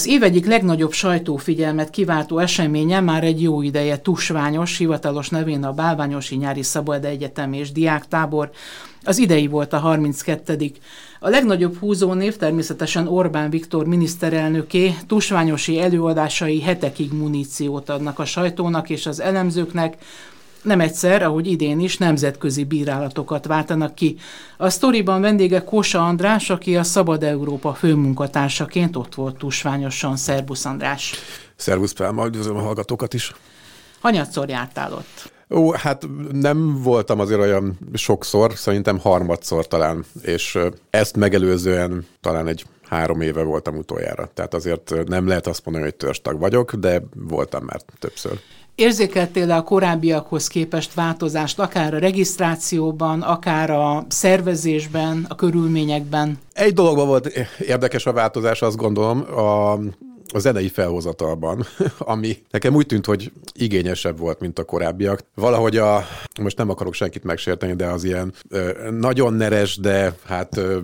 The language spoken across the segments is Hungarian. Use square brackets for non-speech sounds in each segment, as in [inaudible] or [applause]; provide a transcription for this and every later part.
Az év egyik legnagyobb sajtófigyelmet kiváltó eseménye már egy jó ideje tusványos, hivatalos nevén a Bálványosi Nyári Szabad Egyetem és Diáktábor. Az idei volt a 32. A legnagyobb húzónév természetesen Orbán Viktor miniszterelnöké, tusványosi előadásai hetekig muníciót adnak a sajtónak és az elemzőknek, nem egyszer, ahogy idén is, nemzetközi bírálatokat váltanak ki. A sztoriban vendége Kósa András, aki a Szabad Európa főmunkatársaként ott volt tusványosan. Szerbusz András! Szervusz Pálma, üdvözlöm a hallgatókat is! Hanyatszor jártál ott? Ó, hát nem voltam azért olyan sokszor, szerintem harmadszor talán, és ezt megelőzően talán egy három éve voltam utoljára. Tehát azért nem lehet azt mondani, hogy törstag vagyok, de voltam már többször. Érzékeltél a korábbiakhoz képest változást, akár a regisztrációban, akár a szervezésben, a körülményekben? Egy dologban volt érdekes a változás, azt gondolom, a a zenei felhozatalban, [laughs] ami nekem úgy tűnt, hogy igényesebb volt, mint a korábbiak. Valahogy a, most nem akarok senkit megsérteni, de az ilyen ö, nagyon neres, de hát ö,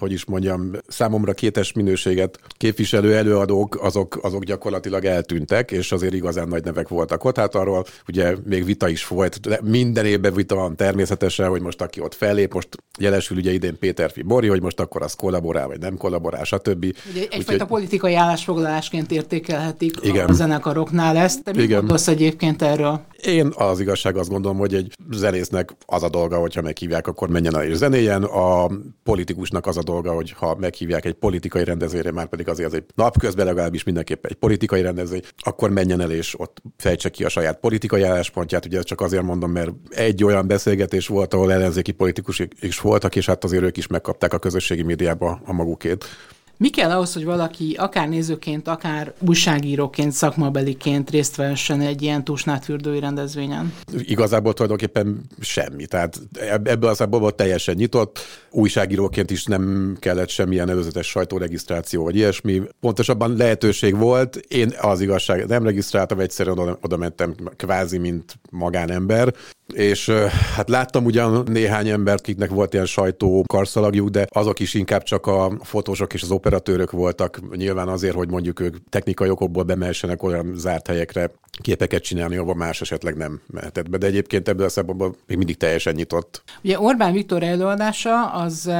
hogy is mondjam, számomra kétes minőséget képviselő előadók, azok, azok gyakorlatilag eltűntek, és azért igazán nagy nevek voltak ott. Hát arról ugye még vita is volt, de minden évben vita van természetesen, hogy most aki ott fellép, most jelesül ugye idén Péter Bori, hogy most akkor az kollaborál, vagy nem kollaborál, stb. Ugye egyfajta Úgyhogy... politikai állásfoglalásként értékelhetik Igen. a zenekaroknál ezt. Te mit Igen. gondolsz egyébként erről? Én az igazság azt gondolom, hogy egy zenésznek az a dolga, hogyha meghívják, akkor menjen el és zenéjen. A politikusnak az a dolga, hogy ha meghívják egy politikai rendezvényre, már pedig azért az egy napközben legalábbis mindenképp egy politikai rendezvény, akkor menjen el és ott fejtse ki a saját politikai álláspontját. Ugye csak azért mondom, mert egy olyan beszélgetés volt, ahol ellenzéki politikusok is voltak, és hát azért ők is megkapták a közösségi médiába a magukét. Mi kell ahhoz, hogy valaki akár nézőként, akár újságíróként, szakmabeliként részt vehessen egy ilyen tusnátfürdői rendezvényen? Igazából tulajdonképpen semmi. Tehát ebből az volt teljesen nyitott. Újságíróként is nem kellett semmilyen előzetes sajtóregisztráció vagy ilyesmi. Pontosabban lehetőség volt. Én az igazság nem regisztráltam, egyszerűen oda, oda mentem kvázi, mint magánember és hát láttam ugyan néhány embert, akiknek volt ilyen sajtó karszalagjuk, de azok is inkább csak a fotósok és az operatőrök voltak, nyilván azért, hogy mondjuk ők technikai okokból bemehessenek olyan zárt helyekre képeket csinálni, ahol más esetleg nem mehetett be. De egyébként ebből a szempontból még mindig teljesen nyitott. Ugye Orbán Viktor előadása az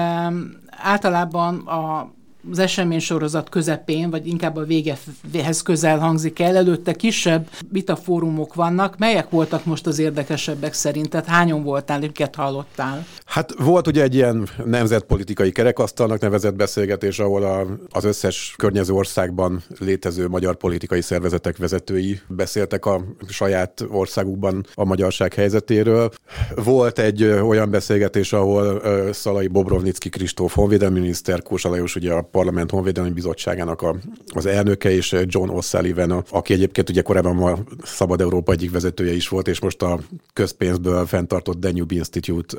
általában a az esemény sorozat közepén, vagy inkább a végehez közel hangzik el. Előtte kisebb vitafórumok vannak. Melyek voltak most az érdekesebbek szerint? Tehát hányan voltál, miket hallottál? Hát volt ugye egy ilyen nemzetpolitikai kerekasztalnak nevezett beszélgetés, ahol a, az összes környező országban létező magyar politikai szervezetek vezetői beszéltek a saját országukban a magyarság helyzetéről. Volt egy olyan beszélgetés, ahol Szalai Bobrovnicki Kristóf honvédelmi miniszter, Kósa Lajos ugye a Parlament Honvédelmi Bizottságának a, az elnöke, és John O'Sullivan, aki egyébként ugye korábban a Szabad Európa egyik vezetője is volt, és most a közpénzből fenntartott Danube Institute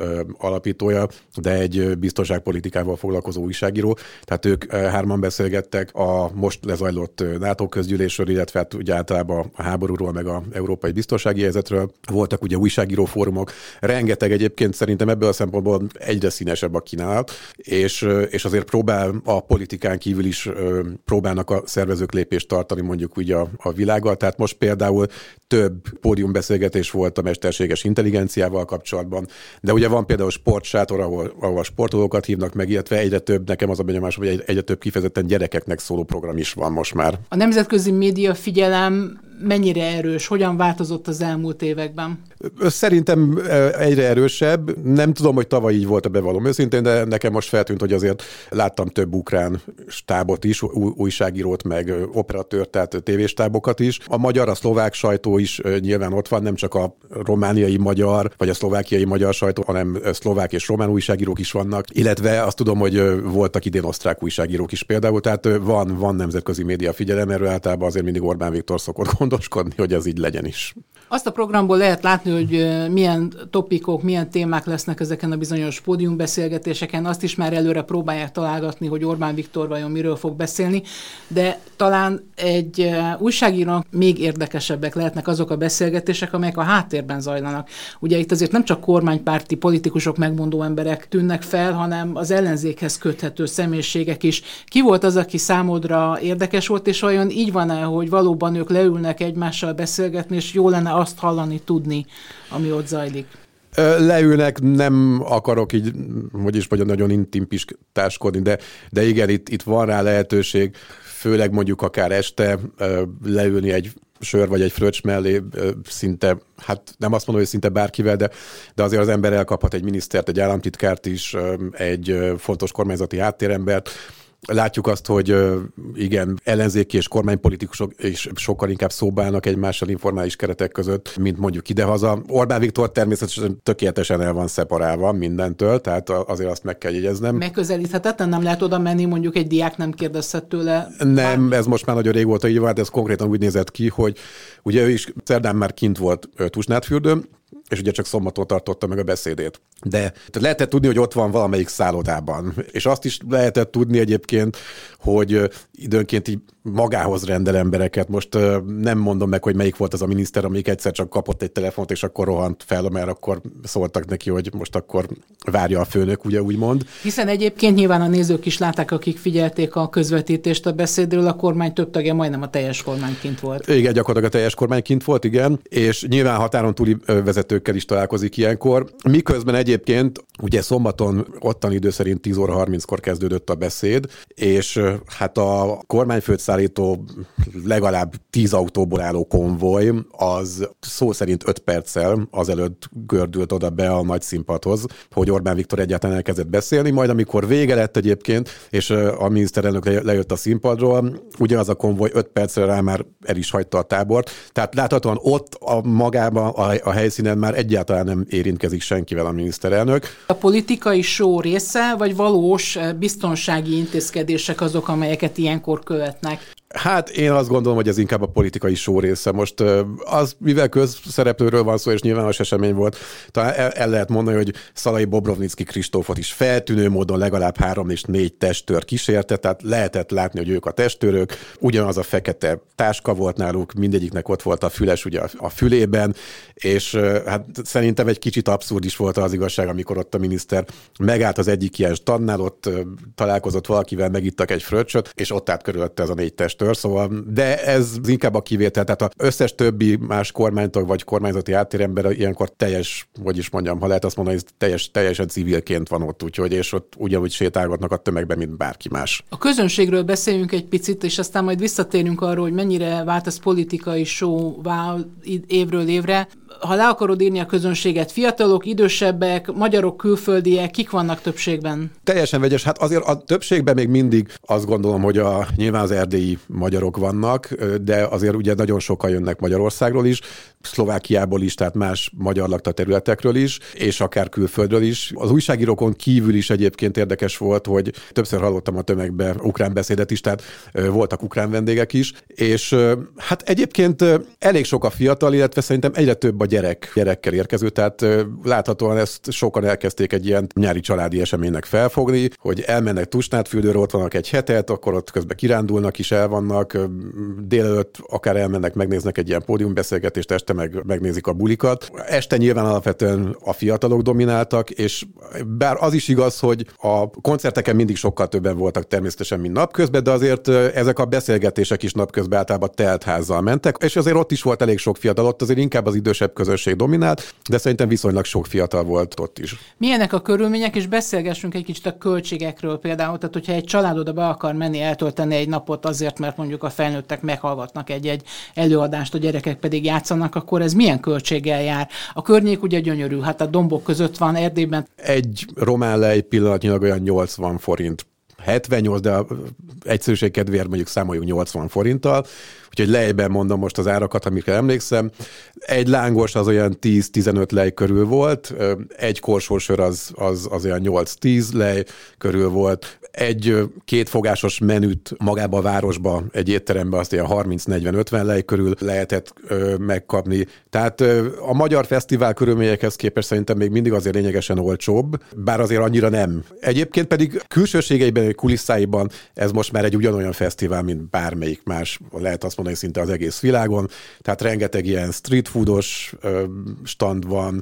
alapítója, de egy biztonságpolitikával foglalkozó újságíró. Tehát ők hárman beszélgettek a most lezajlott NATO közgyűlésről, illetve hát ugye általában a háborúról, meg a európai biztonsági helyzetről. Voltak ugye újságíró fórumok, rengeteg egyébként szerintem ebből a szempontból egyre színesebb a kínálat, és, és azért próbál a politikán kívül is próbálnak a szervezők lépést tartani mondjuk úgy a, a világgal. Tehát most például több pódiumbeszélgetés volt a mesterséges intelligenciával kapcsolatban, de ugye van például sportsátor, ahol, ahol sportolókat hívnak meg, illetve egyre több, nekem az a benyomásom, hogy egyre több kifejezetten gyerekeknek szóló program is van most már. A nemzetközi média figyelem mennyire erős, hogyan változott az elmúlt években? Szerintem egyre erősebb. Nem tudom, hogy tavaly így volt a bevallom őszintén, de nekem most feltűnt, hogy azért láttam több ukrán stábot is, újságírót, meg operatőrt, tehát tévéstábokat is. A magyar, a szlovák sajtó is nyilván ott van, nem csak a romániai magyar, vagy a szlovákiai magyar sajtó, hanem szlovák és román újságírók is vannak, illetve azt tudom, hogy voltak idén osztrák újságírók is például, tehát van, van nemzetközi média figyelem, erről általában azért mindig Orbán Viktor szokott gondoskodni, hogy ez így legyen is. Azt a programból lehet látni, hogy milyen topikok, milyen témák lesznek ezeken a bizonyos pódiumbeszélgetéseken. Azt is már előre próbálják találgatni, hogy Orbán Viktor vajon miről fog beszélni, de talán egy újságírónak még érdekesebbek lehetnek azok a beszélgetések, amelyek a háttérben zajlanak. Ugye itt azért nem csak kormánypárti politikusok, megmondó emberek tűnnek fel, hanem az ellenzékhez köthető személyiségek is. Ki volt az, aki számodra érdekes volt, és olyan így van-e, hogy valóban ők leülnek egymással beszélgetni, és jó lenne azt hallani, tudni, ami ott zajlik? Leülnek, nem akarok így, hogy is mondjam, nagyon intim piskáskodni, de, de igen, itt, itt van rá lehetőség, főleg mondjuk akár este leülni egy sör vagy egy fröccs mellé szinte, hát nem azt mondom, hogy szinte bárkivel, de, de azért az ember elkaphat egy minisztert, egy államtitkárt is, egy fontos kormányzati háttérembert, Látjuk azt, hogy igen, ellenzéki és kormánypolitikusok is sokkal inkább szóbálnak egymással informális keretek között, mint mondjuk idehaza. Orbán Viktor természetesen tökéletesen el van szeparálva mindentől, tehát azért azt meg kell jegyeznem. Megközelíthetetlen, nem lehet oda menni, mondjuk egy diák nem kérdezhet tőle. Nem, ez most már nagyon régóta így van, de ez konkrétan úgy nézett ki, hogy ugye ő is szerdán már kint volt Tusnádfürdőn, és ugye csak szombaton tartotta meg a beszédét. De lehetett tudni, hogy ott van valamelyik szállodában. És azt is lehetett tudni egyébként, hogy időnként így magához rendel embereket. Most nem mondom meg, hogy melyik volt az a miniszter, amelyik egyszer csak kapott egy telefont, és akkor rohant fel, mert akkor szóltak neki, hogy most akkor várja a főnök, ugye úgymond. Hiszen egyébként nyilván a nézők is látták, akik figyelték a közvetítést a beszédről, a kormány több tagja majdnem a teljes kormányként volt. Igen, gyakorlatilag a teljes kormányként volt, igen, és nyilván határon túli vezetőkkel is találkozik ilyenkor. Miközben egyébként ugye szombaton ottan idő szerint 10 óra 30-kor kezdődött a beszéd, és hát a kormányfőt szállító legalább 10 autóból álló konvoj, az szó szerint 5 perccel azelőtt gördült oda be a nagy színpadhoz, hogy Orbán Viktor egyáltalán elkezdett beszélni, majd amikor vége lett egyébként, és a miniszterelnök lejött a színpadról, ugyanaz a konvoj 5 percre rá már el is hagyta a tábort, tehát láthatóan ott a magában, a, a helyszínen már egyáltalán nem érintkezik senkivel a miniszterelnök. A politikai show része, vagy valós biztonsági intézkedések azok, amelyeket ilyenkor követnek? Hát én azt gondolom, hogy ez inkább a politikai só része. Most az, mivel közszereplőről van szó, és nyilvános esemény volt, talán el, lehet mondani, hogy Szalai Bobrovnicki Kristófot is feltűnő módon legalább három és négy testőr kísérte, tehát lehetett látni, hogy ők a testőrök. Ugyanaz a fekete táska volt náluk, mindegyiknek ott volt a füles ugye a fülében, és hát szerintem egy kicsit abszurd is volt az igazság, amikor ott a miniszter megállt az egyik ilyen stannál, ott találkozott valakivel, megittak egy fröccsöt, és ott állt körülötte ez a négy test tör, szóval, de ez inkább a kivétel, tehát az összes többi más kormánytag vagy kormányzati áttérember ilyenkor teljes, hogy is mondjam, ha lehet azt mondani, hogy teljes, teljesen civilként van ott, úgyhogy, és ott ugyanúgy sétálgatnak a tömegben, mint bárki más. A közönségről beszéljünk egy picit, és aztán majd visszatérünk arról, hogy mennyire vált ez politikai show évről évre ha le akarod írni a közönséget, fiatalok, idősebbek, magyarok, külföldiek, kik vannak többségben? Teljesen vegyes. Hát azért a többségben még mindig azt gondolom, hogy a, nyilván az erdélyi magyarok vannak, de azért ugye nagyon sokan jönnek Magyarországról is, Szlovákiából is, tehát más magyar lakta területekről is, és akár külföldről is. Az újságírókon kívül is egyébként érdekes volt, hogy többször hallottam a tömegbe ukrán beszédet is, tehát voltak ukrán vendégek is, és hát egyébként elég sok a fiatal, illetve szerintem egyre több a gyerek, gyerekkel érkező, tehát láthatóan ezt sokan elkezdték egy ilyen nyári családi eseménynek felfogni, hogy elmennek Tusnádfürdőre, ott vannak egy hetet, akkor ott közben kirándulnak is, el vannak, délelőtt akár elmennek, megnéznek egy ilyen pódiumbeszélgetést, este meg megnézik a bulikat. Este nyilván alapvetően a fiatalok domináltak, és bár az is igaz, hogy a koncerteken mindig sokkal többen voltak természetesen, mint napközben, de azért ezek a beszélgetések is napközben általában telt házzal mentek, és azért ott is volt elég sok fiatal, ott azért inkább az idősebb közösség dominált, de szerintem viszonylag sok fiatal volt ott is. Milyenek a körülmények, és beszélgessünk egy kicsit a költségekről például. Tehát, hogyha egy család oda be akar menni, eltölteni egy napot azért, mert mondjuk a felnőttek meghallgatnak egy-egy előadást, a gyerekek pedig játszanak, akkor ez milyen költséggel jár? A környék ugye gyönyörű, hát a dombok között van Erdélyben. Egy román lej pillanatnyilag olyan 80 forint 78, de egyszerűség kedvéért mondjuk számoljuk 80 forinttal, úgyhogy lejben mondom most az árakat, amikre emlékszem. Egy lángos az olyan 10-15 lej körül volt, egy korsósör az, az, az olyan 8-10 lej körül volt, egy kétfogásos menüt magába a városba, egy étterembe azt ilyen 30-40-50 lej körül lehetett ö, megkapni. Tehát ö, a magyar fesztivál körülményekhez képest szerintem még mindig azért lényegesen olcsóbb, bár azért annyira nem. Egyébként pedig külsőségeiben, kulisszáiban ez most már egy ugyanolyan fesztivál, mint bármelyik más, lehet azt mondani szinte az egész világon. Tehát rengeteg ilyen street foodos stand van.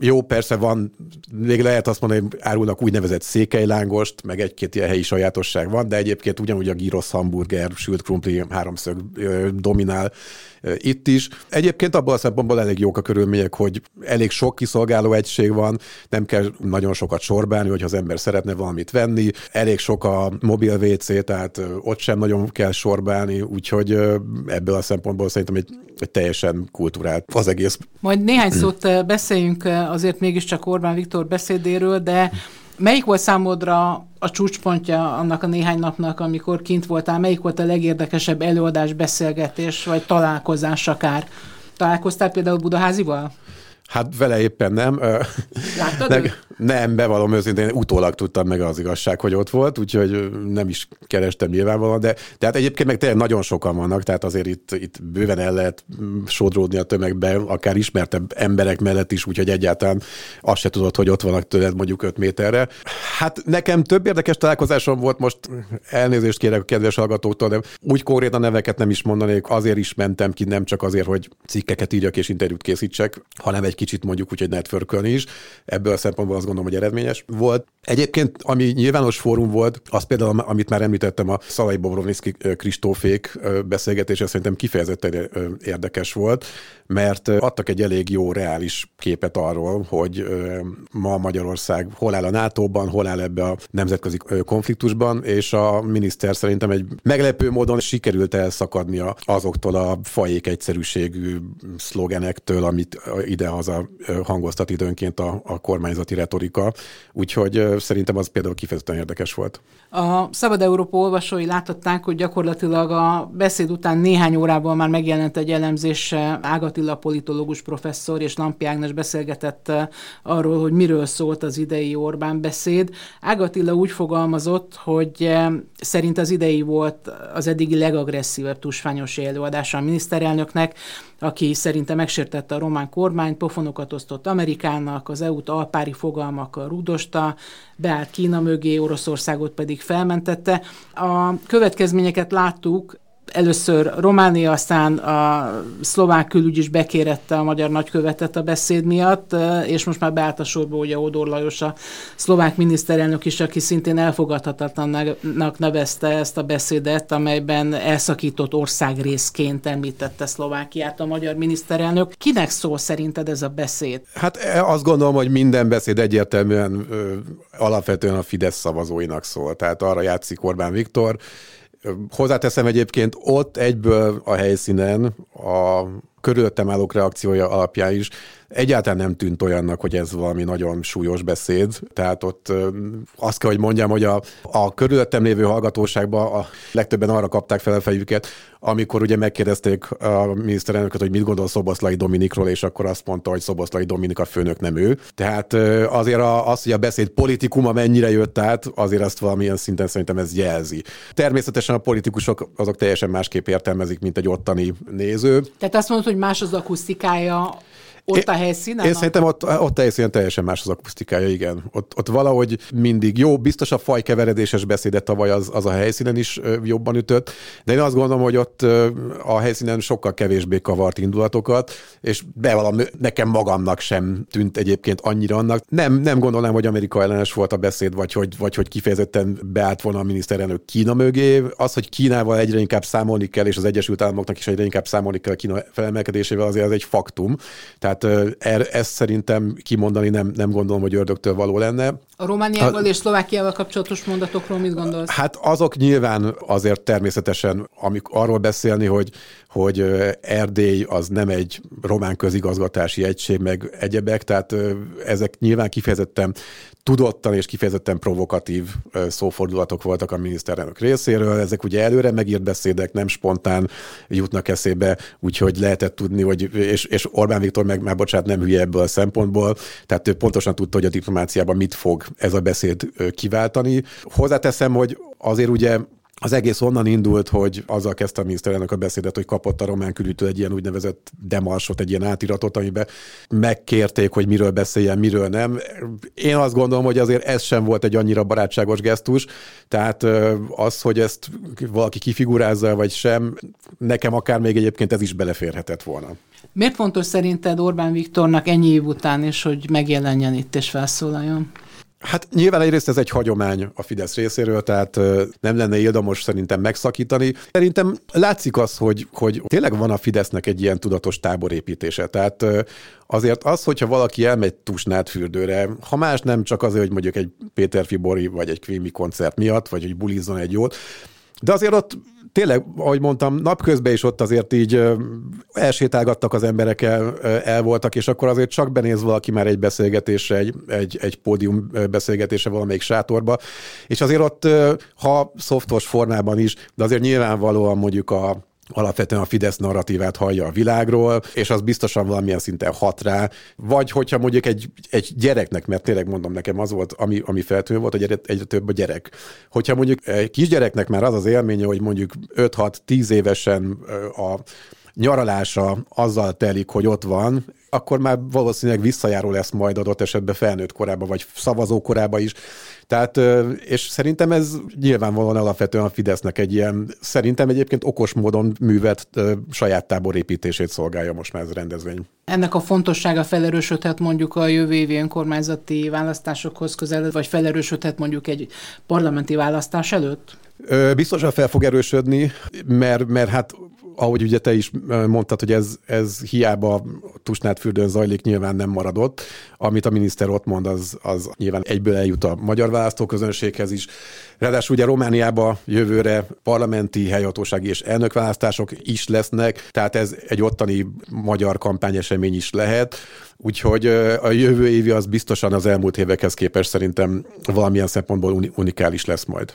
Jó, persze van, még lehet azt mondani, hogy árulnak úgynevezett székelylángost, meg egy-két ilyen helyi sajátosság van, de egyébként ugyanúgy a gyros hamburger, sült krumpli háromszög dominál itt is. Egyébként abban a szempontból elég jók a körülmények, hogy elég sok kiszolgáló egység van, nem kell nagyon sokat sorbálni, hogyha az ember szeretne valamit venni, elég sok a mobil WC, tehát ott sem nagyon kell sorbálni, úgyhogy ebből a szempontból szerintem egy, egy teljesen kultúrált az egész. Majd néhány szót beszéljünk azért mégiscsak Orbán Viktor beszédéről, de Melyik volt számodra a csúcspontja annak a néhány napnak, amikor kint voltál? Melyik volt a legérdekesebb előadás, beszélgetés, vagy találkozás akár? Találkoztál például Budaházival? Hát vele éppen nem. Láttad ne, Nem, bevallom őszintén, utólag tudtam meg az igazság, hogy ott volt, úgyhogy nem is kerestem nyilvánvalóan, de tehát egyébként meg tényleg nagyon sokan vannak, tehát azért itt, itt bőven el lehet mm, sodródni a tömegbe, akár ismertebb emberek mellett is, úgyhogy egyáltalán azt se tudod, hogy ott vannak tőled mondjuk 5 méterre. Hát nekem több érdekes találkozásom volt, most elnézést kérek a kedves hallgatóktól, de úgy konkrétan neveket nem is mondanék, azért is mentem ki, nem csak azért, hogy cikkeket írjak és interjút készítsek, hanem egy kicsit mondjuk úgy, hogy networkölni is. Ebből a szempontból azt gondolom, hogy eredményes volt. Egyébként, ami nyilvános fórum volt, az például, amit már említettem, a Szalai Bobrovnicki Kristófék beszélgetése szerintem kifejezetten érdekes volt, mert adtak egy elég jó, reális képet arról, hogy ma Magyarország hol áll a NATO-ban, hol áll ebbe a nemzetközi konfliktusban, és a miniszter szerintem egy meglepő módon sikerült elszakadnia azoktól a fajék egyszerűségű szlogenektől, amit ide-haza hangoztat időnként a, a kormányzati retorika. Úgyhogy szerintem az például kifejezetten érdekes volt. A Szabad Európa olvasói láthatták, hogy gyakorlatilag a beszéd után néhány órában már megjelent egy elemzés Ágati Attila politológus professzor és Lampi Ágnes beszélgetett eh, arról, hogy miről szólt az idei Orbán beszéd. Ágatilla úgy fogalmazott, hogy eh, szerint az idei volt az eddigi legagresszívebb tusványos előadása a miniszterelnöknek, aki szerinte megsértette a román kormányt, pofonokat osztott Amerikának, az EU-t alpári fogalmakkal rúdosta, beállt Kína mögé, Oroszországot pedig felmentette. A következményeket láttuk, először Románia, aztán a szlovák külügy is bekérette a magyar nagykövetet a beszéd miatt, és most már beállt a sorba ugye Odor Lajos, a szlovák miniszterelnök is, aki szintén elfogadhatatlannak nevezte ezt a beszédet, amelyben elszakított országrészként említette Szlovákiát a magyar miniszterelnök. Kinek szól szerinted ez a beszéd? Hát e, azt gondolom, hogy minden beszéd egyértelműen ö, alapvetően a Fidesz szavazóinak szól. Tehát arra játszik Orbán Viktor, Hozzáteszem egyébként ott egyből a helyszínen a körülöttem állók reakciója alapján is egyáltalán nem tűnt olyannak, hogy ez valami nagyon súlyos beszéd. Tehát ott azt kell, hogy mondjam, hogy a, a körülöttem lévő hallgatóságban a legtöbben arra kapták fel a fejüket, amikor ugye megkérdezték a miniszterelnököt, hogy mit gondol Szoboszlai Dominikról, és akkor azt mondta, hogy Szoboszlai Dominik a főnök, nem ő. Tehát azért az, hogy a beszéd politikuma mennyire jött át, azért azt valamilyen szinten szerintem ez jelzi. Természetesen a politikusok azok teljesen másképp értelmezik, mint egy ottani néző. Tehát azt mondod, hogy más az akusztikája ott a helyszínen? Én szerintem ott, ott a helyszínen teljesen más az akusztikája, igen. Ott, ott valahogy mindig jó, biztos a fajkeveredéses beszédet tavaly az, az a helyszínen is jobban ütött, de én azt gondolom, hogy ott a helyszínen sokkal kevésbé kavart indulatokat, és bevallom, nekem magamnak sem tűnt egyébként annyira annak. Nem, nem gondolnám, hogy Amerika ellenes volt a beszéd, vagy hogy, vagy hogy kifejezetten beállt volna a miniszterelnök Kína mögé. Az, hogy Kínával egyre inkább számolni kell, és az Egyesült Államoknak is egyre inkább számolni kell a Kína felemelkedésével, azért az egy faktum. Tehát Tehát er, ezt szerintem kimondani nem, nem gondolom, hogy ördögtől való lenne. A Romániával a, és Szlovákiával kapcsolatos mondatokról mit gondolsz? Hát azok nyilván azért természetesen, amik arról beszélni, hogy, hogy Erdély az nem egy román közigazgatási egység, meg egyebek, tehát ezek nyilván kifejezetten tudottan és kifejezetten provokatív szófordulatok voltak a miniszterelnök részéről. Ezek ugye előre megírt beszédek, nem spontán jutnak eszébe, úgyhogy lehetett tudni, hogy, és, és Orbán Viktor meg már bocsánat, nem hülye ebből a szempontból, tehát ő pontosan tudta, hogy a diplomáciában mit fog ez a beszéd kiváltani. Hozzáteszem, hogy azért ugye az egész onnan indult, hogy azzal kezdte a miniszterelnök a beszédet, hogy kapott a román külütő egy ilyen úgynevezett demarsot, egy ilyen átiratot, amiben megkérték, hogy miről beszéljen, miről nem. Én azt gondolom, hogy azért ez sem volt egy annyira barátságos gesztus, tehát az, hogy ezt valaki kifigurázza, vagy sem, nekem akár még egyébként ez is beleférhetett volna. Miért fontos szerinted Orbán Viktornak ennyi év után is, hogy megjelenjen itt és felszólaljon? Hát nyilván egyrészt ez egy hagyomány a Fidesz részéről, tehát nem lenne érdemos szerintem megszakítani. Szerintem látszik az, hogy, hogy tényleg van a Fidesznek egy ilyen tudatos táborépítése. Tehát azért az, hogyha valaki elmegy Tusnát fürdőre, ha más nem csak azért, hogy mondjuk egy Péter Fibori vagy egy Kvémi koncert miatt, vagy hogy bulizzon egy jót, de azért ott tényleg, ahogy mondtam, napközben is ott azért így elsétálgattak az emberek, el, el voltak, és akkor azért csak benéz valaki már egy beszélgetésre, egy, egy, egy pódium beszélgetésre valamelyik sátorba, és azért ott, ha szoftos formában is, de azért nyilvánvalóan mondjuk a alapvetően a Fidesz narratívát hallja a világról, és az biztosan valamilyen szinten hat rá. Vagy hogyha mondjuk egy, egy gyereknek, mert tényleg mondom nekem az volt, ami, ami feltűnő volt, hogy egyre több a gyerek. Hogyha mondjuk egy kisgyereknek már az az élménye, hogy mondjuk 5-6-10 évesen a nyaralása azzal telik, hogy ott van, akkor már valószínűleg visszajáró lesz majd adott esetben felnőtt korában, vagy szavazó korában is. Tehát, és szerintem ez nyilvánvalóan alapvetően a Fidesznek egy ilyen, szerintem egyébként okos módon művelt saját táborépítését szolgálja most már ez a rendezvény. Ennek a fontossága felerősödhet mondjuk a jövő évi önkormányzati választásokhoz közel, vagy felerősödhet mondjuk egy parlamenti választás előtt? Biztosan fel fog erősödni, mert, mert hát ahogy ugye te is mondtad, hogy ez, ez hiába Tusnád fürdőn zajlik, nyilván nem maradott. Amit a miniszter ott mond, az, az nyilván egyből eljut a magyar választóközönséghez is. Ráadásul ugye Romániában jövőre parlamenti, helyhatósági és elnökválasztások is lesznek, tehát ez egy ottani magyar kampányesemény is lehet. Úgyhogy a jövő évi az biztosan az elmúlt évekhez képest szerintem valamilyen szempontból unikális lesz majd.